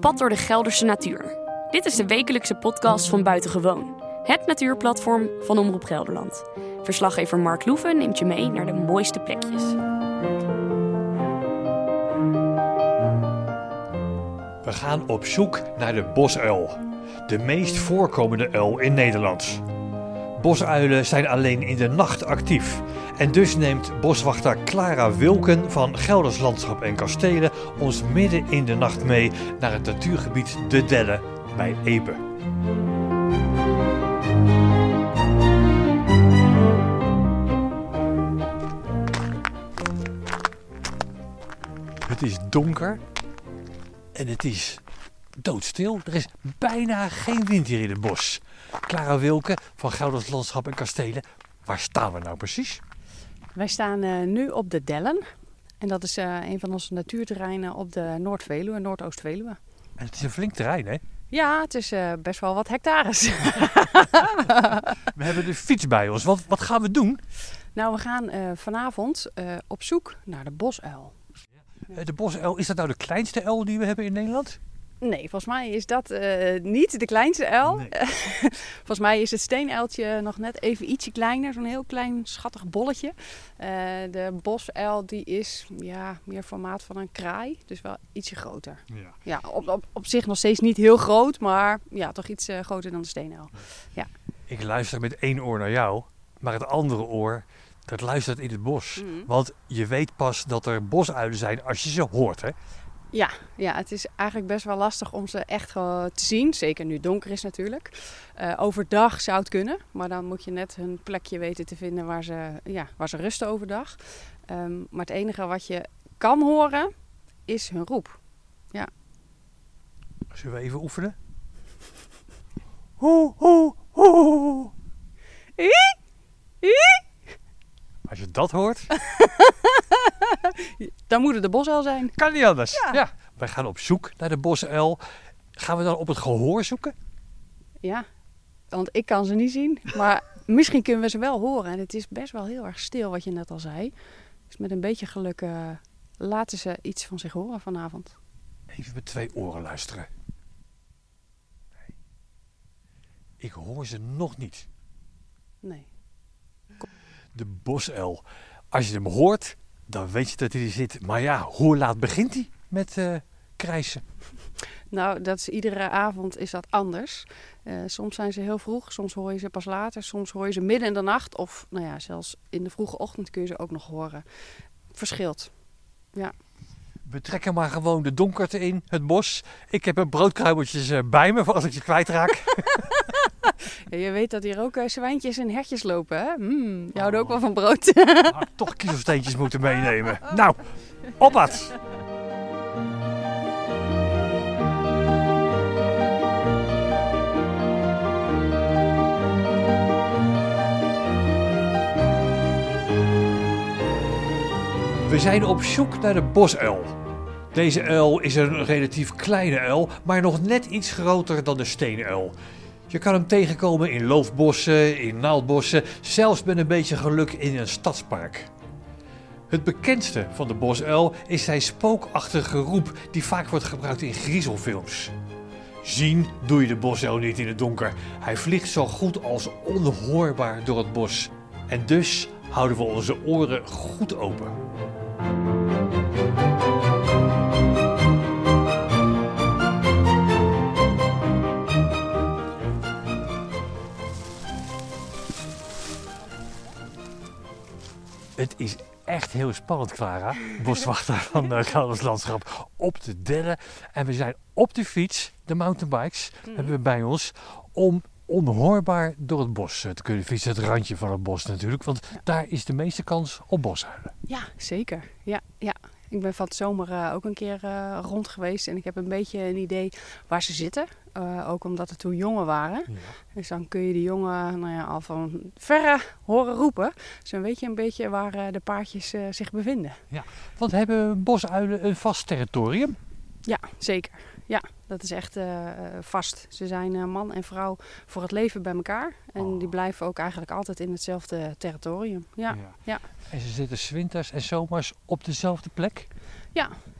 pad door de Gelderse natuur. Dit is de wekelijkse podcast van Buitengewoon, het natuurplatform van Omroep Gelderland. Verslaggever Mark Loeven neemt je mee naar de mooiste plekjes. We gaan op zoek naar de bosuil, de meest voorkomende uil in Nederland. Bosuilen zijn alleen in de nacht actief. En dus neemt boswachter Clara Wilken van Gelders Landschap en Kastelen ons midden in de nacht mee naar het natuurgebied De Delle bij Epe. Het is donker en het is doodstil. Er is bijna geen wind hier in het bos. Clara Wilke van Gelders Landschap en Kastelen. Waar staan we nou precies? Wij staan uh, nu op de Dellen. En dat is uh, een van onze natuurterreinen op de Noord-Veluwe, Noordoost-Veluwe. En het is een flink terrein, hè? Ja, het is uh, best wel wat hectares. we hebben de fiets bij ons. Wat, wat gaan we doen? Nou, we gaan vanavond op zoek naar de bosuil. De bosuil, is dat nou de kleinste uil die we hebben in Nederland? Nee, volgens mij is dat uh, niet de kleinste uil. Nee. volgens mij is het steenuiltje nog net even ietsje kleiner. Zo'n heel klein schattig bolletje. Uh, de bosuil die is ja, meer formaat van een kraai. Dus wel ietsje groter. Ja, ja op, op, op zich nog steeds niet heel groot. Maar ja, toch iets uh, groter dan de steenuil. Ja. Ik luister met één oor naar jou. Maar het andere oor dat luistert in het bos. Mm. Want je weet pas dat er bosuilen zijn als je ze hoort, hè? Ja, ja, het is eigenlijk best wel lastig om ze echt te zien. Zeker nu het donker is natuurlijk. Uh, overdag zou het kunnen, maar dan moet je net een plekje weten te vinden waar ze, ja, waar ze rusten overdag. Um, maar het enige wat je kan horen is hun roep. Ja. Zullen we even oefenen? Hoe, hoe, hoe. Als je dat hoort. dan moet het de bosuil zijn. Kan niet anders. Ja. ja. Wij gaan op zoek naar de bosuil. Gaan we dan op het gehoor zoeken? Ja, want ik kan ze niet zien. Maar misschien kunnen we ze wel horen. En het is best wel heel erg stil, wat je net al zei. Dus met een beetje geluk uh, laten ze iets van zich horen vanavond. Even met twee oren luisteren. Nee. Ik hoor ze nog niet. Nee. De bosuil. Als je hem hoort, dan weet je dat hij er zit. Maar ja, hoe laat begint hij met uh, krijsen? Nou, dat is, iedere avond is dat anders. Uh, soms zijn ze heel vroeg, soms hoor je ze pas later, soms hoor je ze midden in de nacht. Of nou ja, zelfs in de vroege ochtend kun je ze ook nog horen. Verschilt. Ja. We trekken maar gewoon de donkerte in, het bos. Ik heb een broodkruimeltjes uh, bij me voor als ik je kwijtraak. Ja, je weet dat hier ook uh, zwijntjes en hertjes lopen, hè? Mm, je houdt ook wel van brood. nou, toch kiezelsteentjes moeten meenemen. Nou, op wat! We zijn op zoek naar de bosuil. Deze uil is een relatief kleine uil, maar nog net iets groter dan de steenuil. Je kan hem tegenkomen in loofbossen, in naaldbossen, zelfs met een beetje geluk in een stadspark. Het bekendste van de bosuil is zijn spookachtige roep die vaak wordt gebruikt in griezelfilms. Zien doe je de bosuil niet in het donker. Hij vliegt zo goed als onhoorbaar door het bos. En dus houden we onze oren goed open. Heel spannend, Clara. Boswachter van uh, Gouders Landschap op de derde. En we zijn op de fiets, de mountainbikes, mm. hebben we bij ons, om onhoorbaar door het bos eh, te kunnen fietsen. Het randje van het bos natuurlijk, want daar is de meeste kans op boshuilen. Ja, zeker. Ja, ja. Ik ben van het zomer uh, ook een keer uh, rond geweest en ik heb een beetje een idee waar ze zitten. Uh, ook omdat het toen jongen waren. Ja. Dus dan kun je die jongen nou ja, al van verre horen roepen. Dus dan weet je een beetje waar de paardjes zich bevinden. Ja, want hebben bosuilen een vast territorium? Ja, zeker. Ja, dat is echt uh, vast. Ze zijn uh, man en vrouw voor het leven bij elkaar. En oh. die blijven ook eigenlijk altijd in hetzelfde territorium. Ja, ja. ja. En ze zitten winters en zomers op dezelfde plek?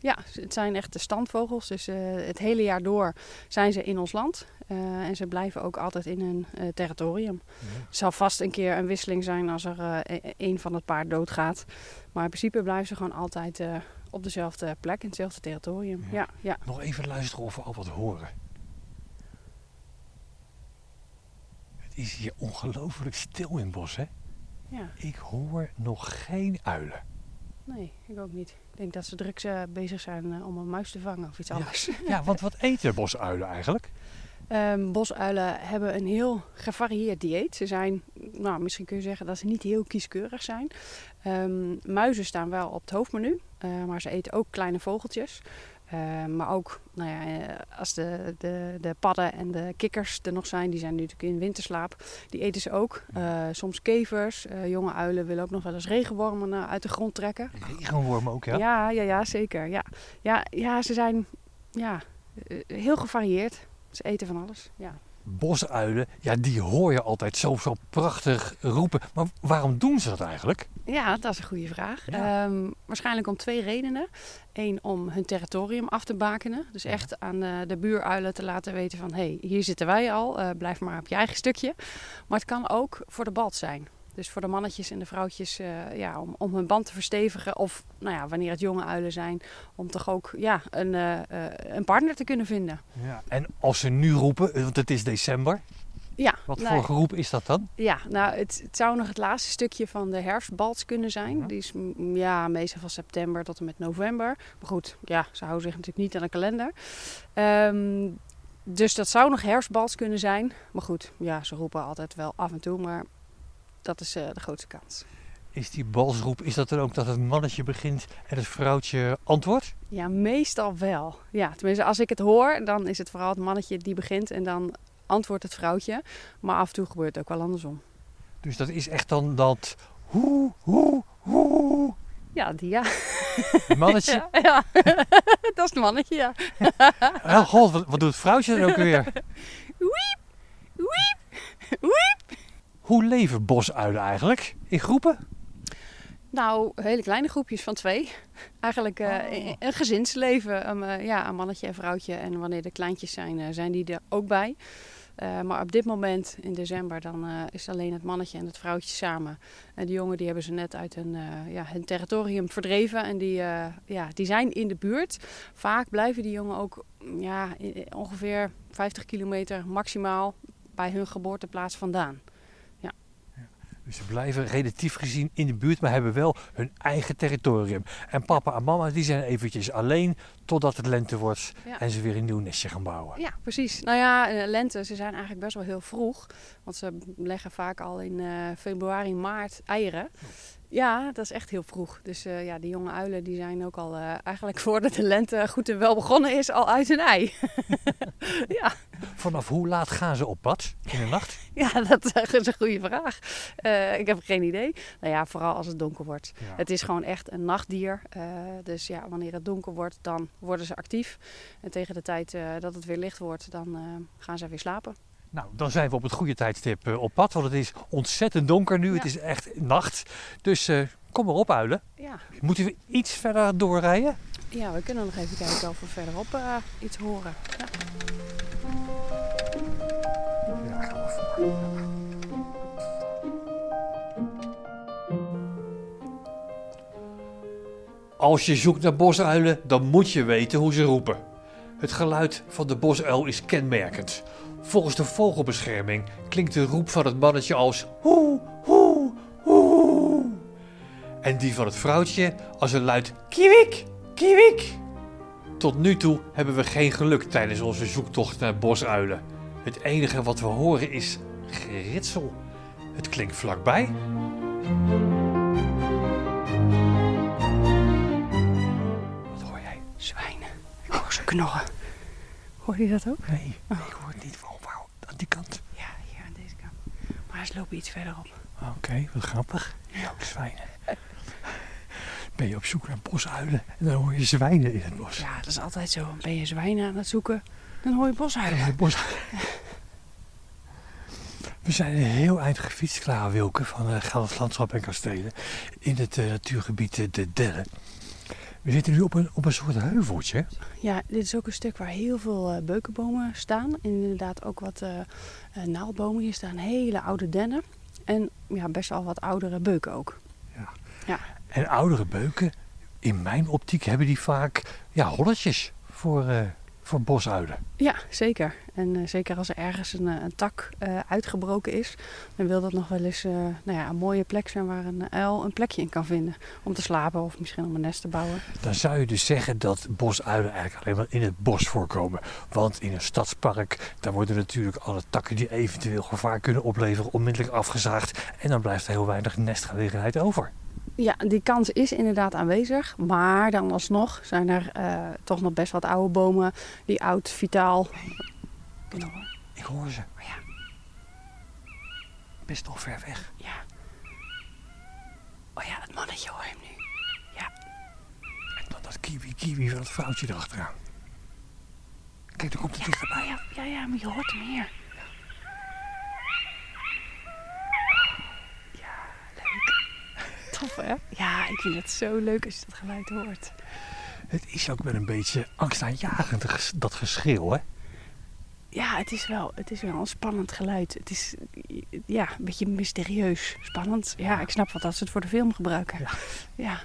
Ja, het zijn echt de standvogels. Dus eh, het hele jaar door zijn ze in ons land. Eh, en ze blijven ook altijd in hun eh, territorium. Het zal vast een keer een wisseling zijn als er eh, e- een van het paar doodgaat. Maar in principe blijven ze gewoon altijd eh, op dezelfde plek, in hetzelfde territorium. Ja. Ja, ja. Nog even luisteren of we al wat horen. Het is hier ongelooflijk stil in het bos, hè? ja. Ik hoor nog geen uilen. Nee, ik ook niet. Ik denk dat ze druk eh, bezig zijn eh, om een muis te vangen of iets Ja. anders. Ja, want wat eten bosuilen eigenlijk? Ehm, bosuilen hebben een heel gevarieerd dieet. Ze zijn, nou, misschien kun je zeggen dat ze niet heel kieskeurig zijn. Ehm, muizen staan wel op het hoofdmenu, eh, maar ze eten ook kleine vogeltjes. Ehm, maar ook, nou ja, eh, als de, de, de padden en de kikkers er nog zijn, die zijn nu natuurlijk in winterslaap, die eten ze ook. Eh, soms kevers, jonge uilen willen ook nog wel eens regenwormen uit de grond trekken. Regenwormen ook, ja? Ja, ja, ja, zeker. Ja. Ja, ja, ze zijn ja, heel gevarieerd. Ze eten van alles. Ja. Bosuilen, ja, die hoor je altijd zo, zo prachtig roepen. Maar waarom doen ze dat eigenlijk? ja, dat is een goede vraag. Ja. Ehm, waarschijnlijk om twee redenen. Eén, om hun territorium af te bakenen. Dus Ja. echt aan de, de buuruilen te laten weten van... hé, hey, hier zitten wij al, eh, blijf maar op je eigen stukje. Maar het kan ook voor de bald zijn. Dus voor de mannetjes en de vrouwtjes eh, ja, om, om hun band te verstevigen. Of nou ja, wanneer het jonge uilen zijn, om toch ook ja, een, eh, eh, een partner te kunnen vinden. Ja. En als ze nu roepen, want het is december, Ja, wat nou, voor geroep is dat dan? Ja, nou, het, het zou nog het laatste stukje van de herfstbalts kunnen zijn. Mhm. Die is mm, ja, meestal van september tot en met november. Maar goed, ja, ze houden zich natuurlijk niet aan de kalender. Ehm, dus dat zou nog herfstbalts kunnen zijn. Maar goed, ja, ze roepen altijd wel af en toe, maar dat is eh, de grootste kans. Is die balsroep, is dat dan ook dat het mannetje begint en het vrouwtje antwoordt? Ja, meestal wel. Ja, tenminste, als ik het hoor, dan is het vooral het mannetje die begint en dan antwoordt het vrouwtje. Maar af en toe gebeurt het ook wel andersom. Dus dat is echt dan dat hoe, hoe, hoe. Ja, die ja. Mannetje. Ja, ja. dat is het mannetje, ja. Oh god, wat, wat doet het vrouwtje dan ook weer? Wiep, wiep. Hoe leven bosuilen eigenlijk? In groepen? Nou, hele kleine groepjes van twee. Eigenlijk Oh. een gezinsleven. Um, eh, ja, een mannetje en vrouwtje. En wanneer de kleintjes zijn, eh, zijn die er ook bij. Maar op dit moment, in december, dan is alleen het mannetje en het vrouwtje samen. En die jongen die hebben ze net uit hun, ja, hun territorium verdreven. En die, ja, die zijn in de buurt. Vaak blijven die jongen ook mm, ja, ongeveer 50 kilometer maximaal bij hun geboorteplaats vandaan. Dus ze blijven relatief gezien in de buurt, maar hebben wel hun eigen territorium. En papa en mama die zijn eventjes alleen totdat het lente wordt Ja. en ze weer een nieuw nestje gaan bouwen. Ja, precies. Nou ja, eh, lente, ze zijn eigenlijk best wel heel vroeg. Want ze leggen vaak al in eh, februari, maart eieren. Ja, dat is echt heel vroeg. Dus eh, ja, die jonge uilen die zijn ook al eh, eigenlijk voordat de lente goed en wel begonnen is, al uit hun ei. ja. Vanaf hoe laat gaan ze op pad in de nacht? ja, dat is een goede vraag. Eh, ik heb geen idee. Nou ja, vooral als het donker wordt. Ja. Het is gewoon echt een nachtdier. Dus ja, wanneer het donker wordt, dan worden ze actief. En tegen de tijd dat het weer licht wordt, dan gaan ze weer slapen. Nou, dan zijn we op het goede tijdstip eh, op pad, want het is ontzettend donker nu. Ja. Het is echt nacht. Dus eh, kom maar op, uilen. Ja. Moeten we iets verder doorrijden? Ja, we kunnen nog even kijken of we verderop eh, iets horen. Ja. Ja, gaan we voor. Als je zoekt naar bosuilen, dan moet je weten hoe ze roepen. Het geluid van de bosuil is kenmerkend. Volgens de vogelbescherming klinkt de roep van het mannetje als hoe, hoe, hoe. En die van het vrouwtje als een luid kiewik, kiewik. Tot nu toe hebben we geen geluk tijdens onze zoektocht naar bosuilen. Het enige wat we horen is geritsel. Het klinkt vlakbij. Wat hoor jij? Zwijnen. Ik hoor ze knorren. Hoor je dat ook? Nee, ik hoor het niet van waar, aan die kant. Ja, hier aan deze kant. Maar ze lopen iets verderop. Oké, wat grappig. Ja, ook zwijnen. Ben je op zoek naar bosuilen en dan hoor je zwijnen in het bos. Ja, dat is altijd zo. Ben je zwijnen aan het zoeken, dan hoor je boshuilen. Ja, bos. We zijn een heel eind gefietst, Clara Wilke van uh, Landschap en Kastelen. In het eh, natuurgebied eh, De Dellen. We zitten nu op een, op een soort heuveltje. Ja, dit is ook een stuk waar heel veel uh, beukenbomen staan. En inderdaad ook wat uh, uh, naaldbomen. Hier staan hele oude dennen. En ja, best wel wat oudere beuken ook. Ja. Ja. En oudere beuken, in mijn optiek, hebben die vaak ja, holletjes voor, voor bosuilen. Ja, zeker. En uh, zeker als er ergens een, een tak uh, uitgebroken is, dan wil dat nog wel eens nou ja, een mooie plek zijn waar een uil een plekje in kan vinden. Om te slapen of misschien om een nest te bouwen. Dan zou je dus zeggen dat bosuilen eigenlijk alleen maar in het bos voorkomen. Want in een stadspark, daar worden natuurlijk alle takken die eventueel gevaar kunnen opleveren onmiddellijk afgezaagd. En dan blijft er heel weinig nestgelegenheid over. Ja, die kans is inderdaad aanwezig. Maar dan alsnog zijn er uh, toch nog best wat oude bomen die oud, vitaal. Ik, ik hoor ze. Oh, ja. Best nog ver weg. Ja. Oh ja, het mannetje hoor hem nu. Ja. En dan dat kiwi-kiwi van het vrouwtje erachteraan. Kijk, daar komt het ja, dichterbij. Ja, ja, ja, maar je hoort hem hier. Tof, hè? Ja, ik vind het zo leuk als je dat geluid hoort. Het is ook wel een beetje angstaanjagend, dat geschreeuw, hè? Ja, het is, wel, het is wel een spannend geluid. Het is ja, een beetje mysterieus. Spannend. Ja, ik snap wat dat ze het voor de film gebruiken. Ja. ja.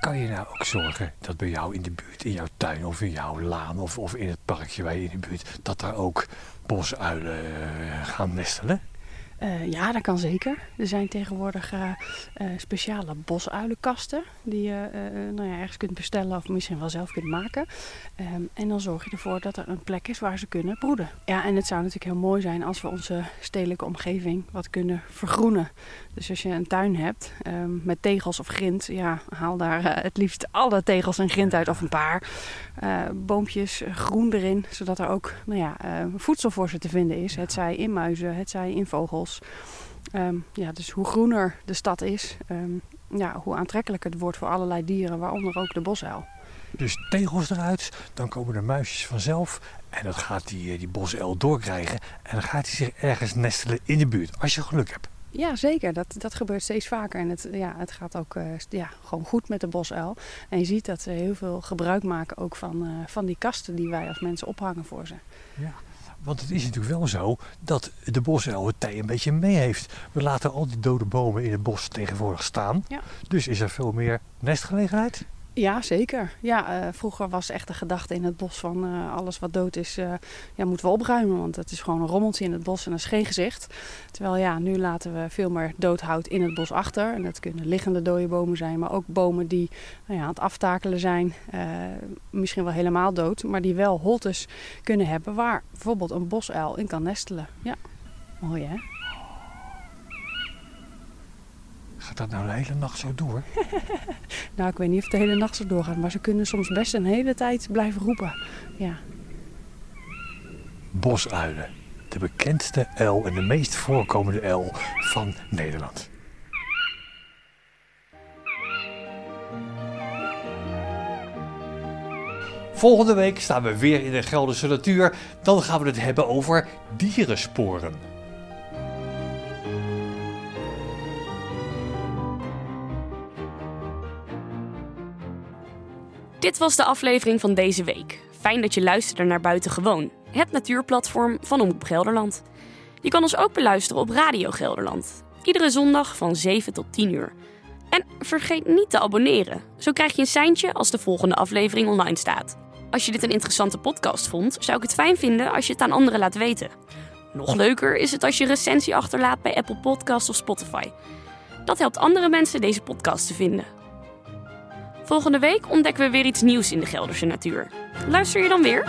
Kan je nou ook zorgen dat bij jou in de buurt, in jouw tuin of in jouw laan of, of in het parkje waar je in de buurt, dat daar ook bosuilen uh, gaan nestelen? Uh, ja, dat kan zeker. Er zijn tegenwoordig uh, uh, speciale bosuilenkasten die je nou ja, ergens kunt bestellen of misschien wel zelf kunt maken. Um, en dan zorg je ervoor dat er een plek is waar ze kunnen broeden. Ja, en het zou natuurlijk heel mooi zijn als we onze stedelijke omgeving wat kunnen vergroenen. Dus als je een tuin hebt um, met tegels of grind, ja, haal daar het liefst alle tegels en grind uit of een paar. boompjes groen erin, zodat er ook nou ja, voedsel voor ze te vinden is. Het zij in muizen, het zij in vogels. Um, ja, dus hoe groener de stad is, um, ja, hoe aantrekkelijker het wordt voor allerlei dieren, waaronder ook de bosuil. Dus tegels eruit, dan komen de muisjes vanzelf en dat gaat die, die bosuil doorkrijgen. En dan gaat hij zich ergens nestelen in de buurt, als je geluk hebt. Ja, zeker. Dat, dat gebeurt steeds vaker. En het, ja, het gaat ook uh, ja, gewoon goed met de bosuil. En je ziet dat ze heel veel gebruik maken ook van, uh, van die kasten die wij als mensen ophangen voor ze. Ja. Want het is natuurlijk wel zo dat de bosuil het tij een beetje mee heeft. We laten al die dode bomen in het bos tegenwoordig staan. Ja. Dus is er veel meer nestgelegenheid? Ja, zeker. Ja, uh, vroeger was echt de gedachte in het bos van uh, alles wat dood is, uh, ja, moeten we opruimen. Want het is gewoon een rommeltje in het bos en dat is geen gezicht. Terwijl ja, nu laten we veel meer doodhout in het bos achter. En dat kunnen liggende dode bomen zijn, maar ook bomen die nou ja, aan het aftakelen zijn. misschien wel helemaal dood, maar die wel holtes kunnen hebben waar bijvoorbeeld een bosuil in kan nestelen. Ja, mooi hè? Gaat dat nou de hele nacht zo door? nou, ik weet niet of het de hele nacht zo doorgaat, maar ze kunnen soms best een hele tijd blijven roepen. Ja. Bosuilen. De bekendste uil en de meest voorkomende uil van Nederland. Volgende week staan we weer in de Gelderse natuur. Dan gaan we het hebben over dierensporen. Dit was de aflevering van deze week. Fijn dat je luisterde naar Buitengewoon, het natuurplatform van Omroep Gelderland. Je kan ons ook beluisteren op Radio Gelderland. Iedere zondag van 7 tot 10 uur. En vergeet niet te abonneren. Zo krijg je een seintje als de volgende aflevering online staat. Als je dit een interessante podcast vond, zou ik het fijn vinden als je het aan anderen laat weten. Nog leuker is het als je recensie achterlaat bij Apple Podcasts of Spotify. Dat helpt andere mensen deze podcast te vinden. Volgende week ontdekken we weer iets nieuws in de Gelderse natuur. Luister je dan weer?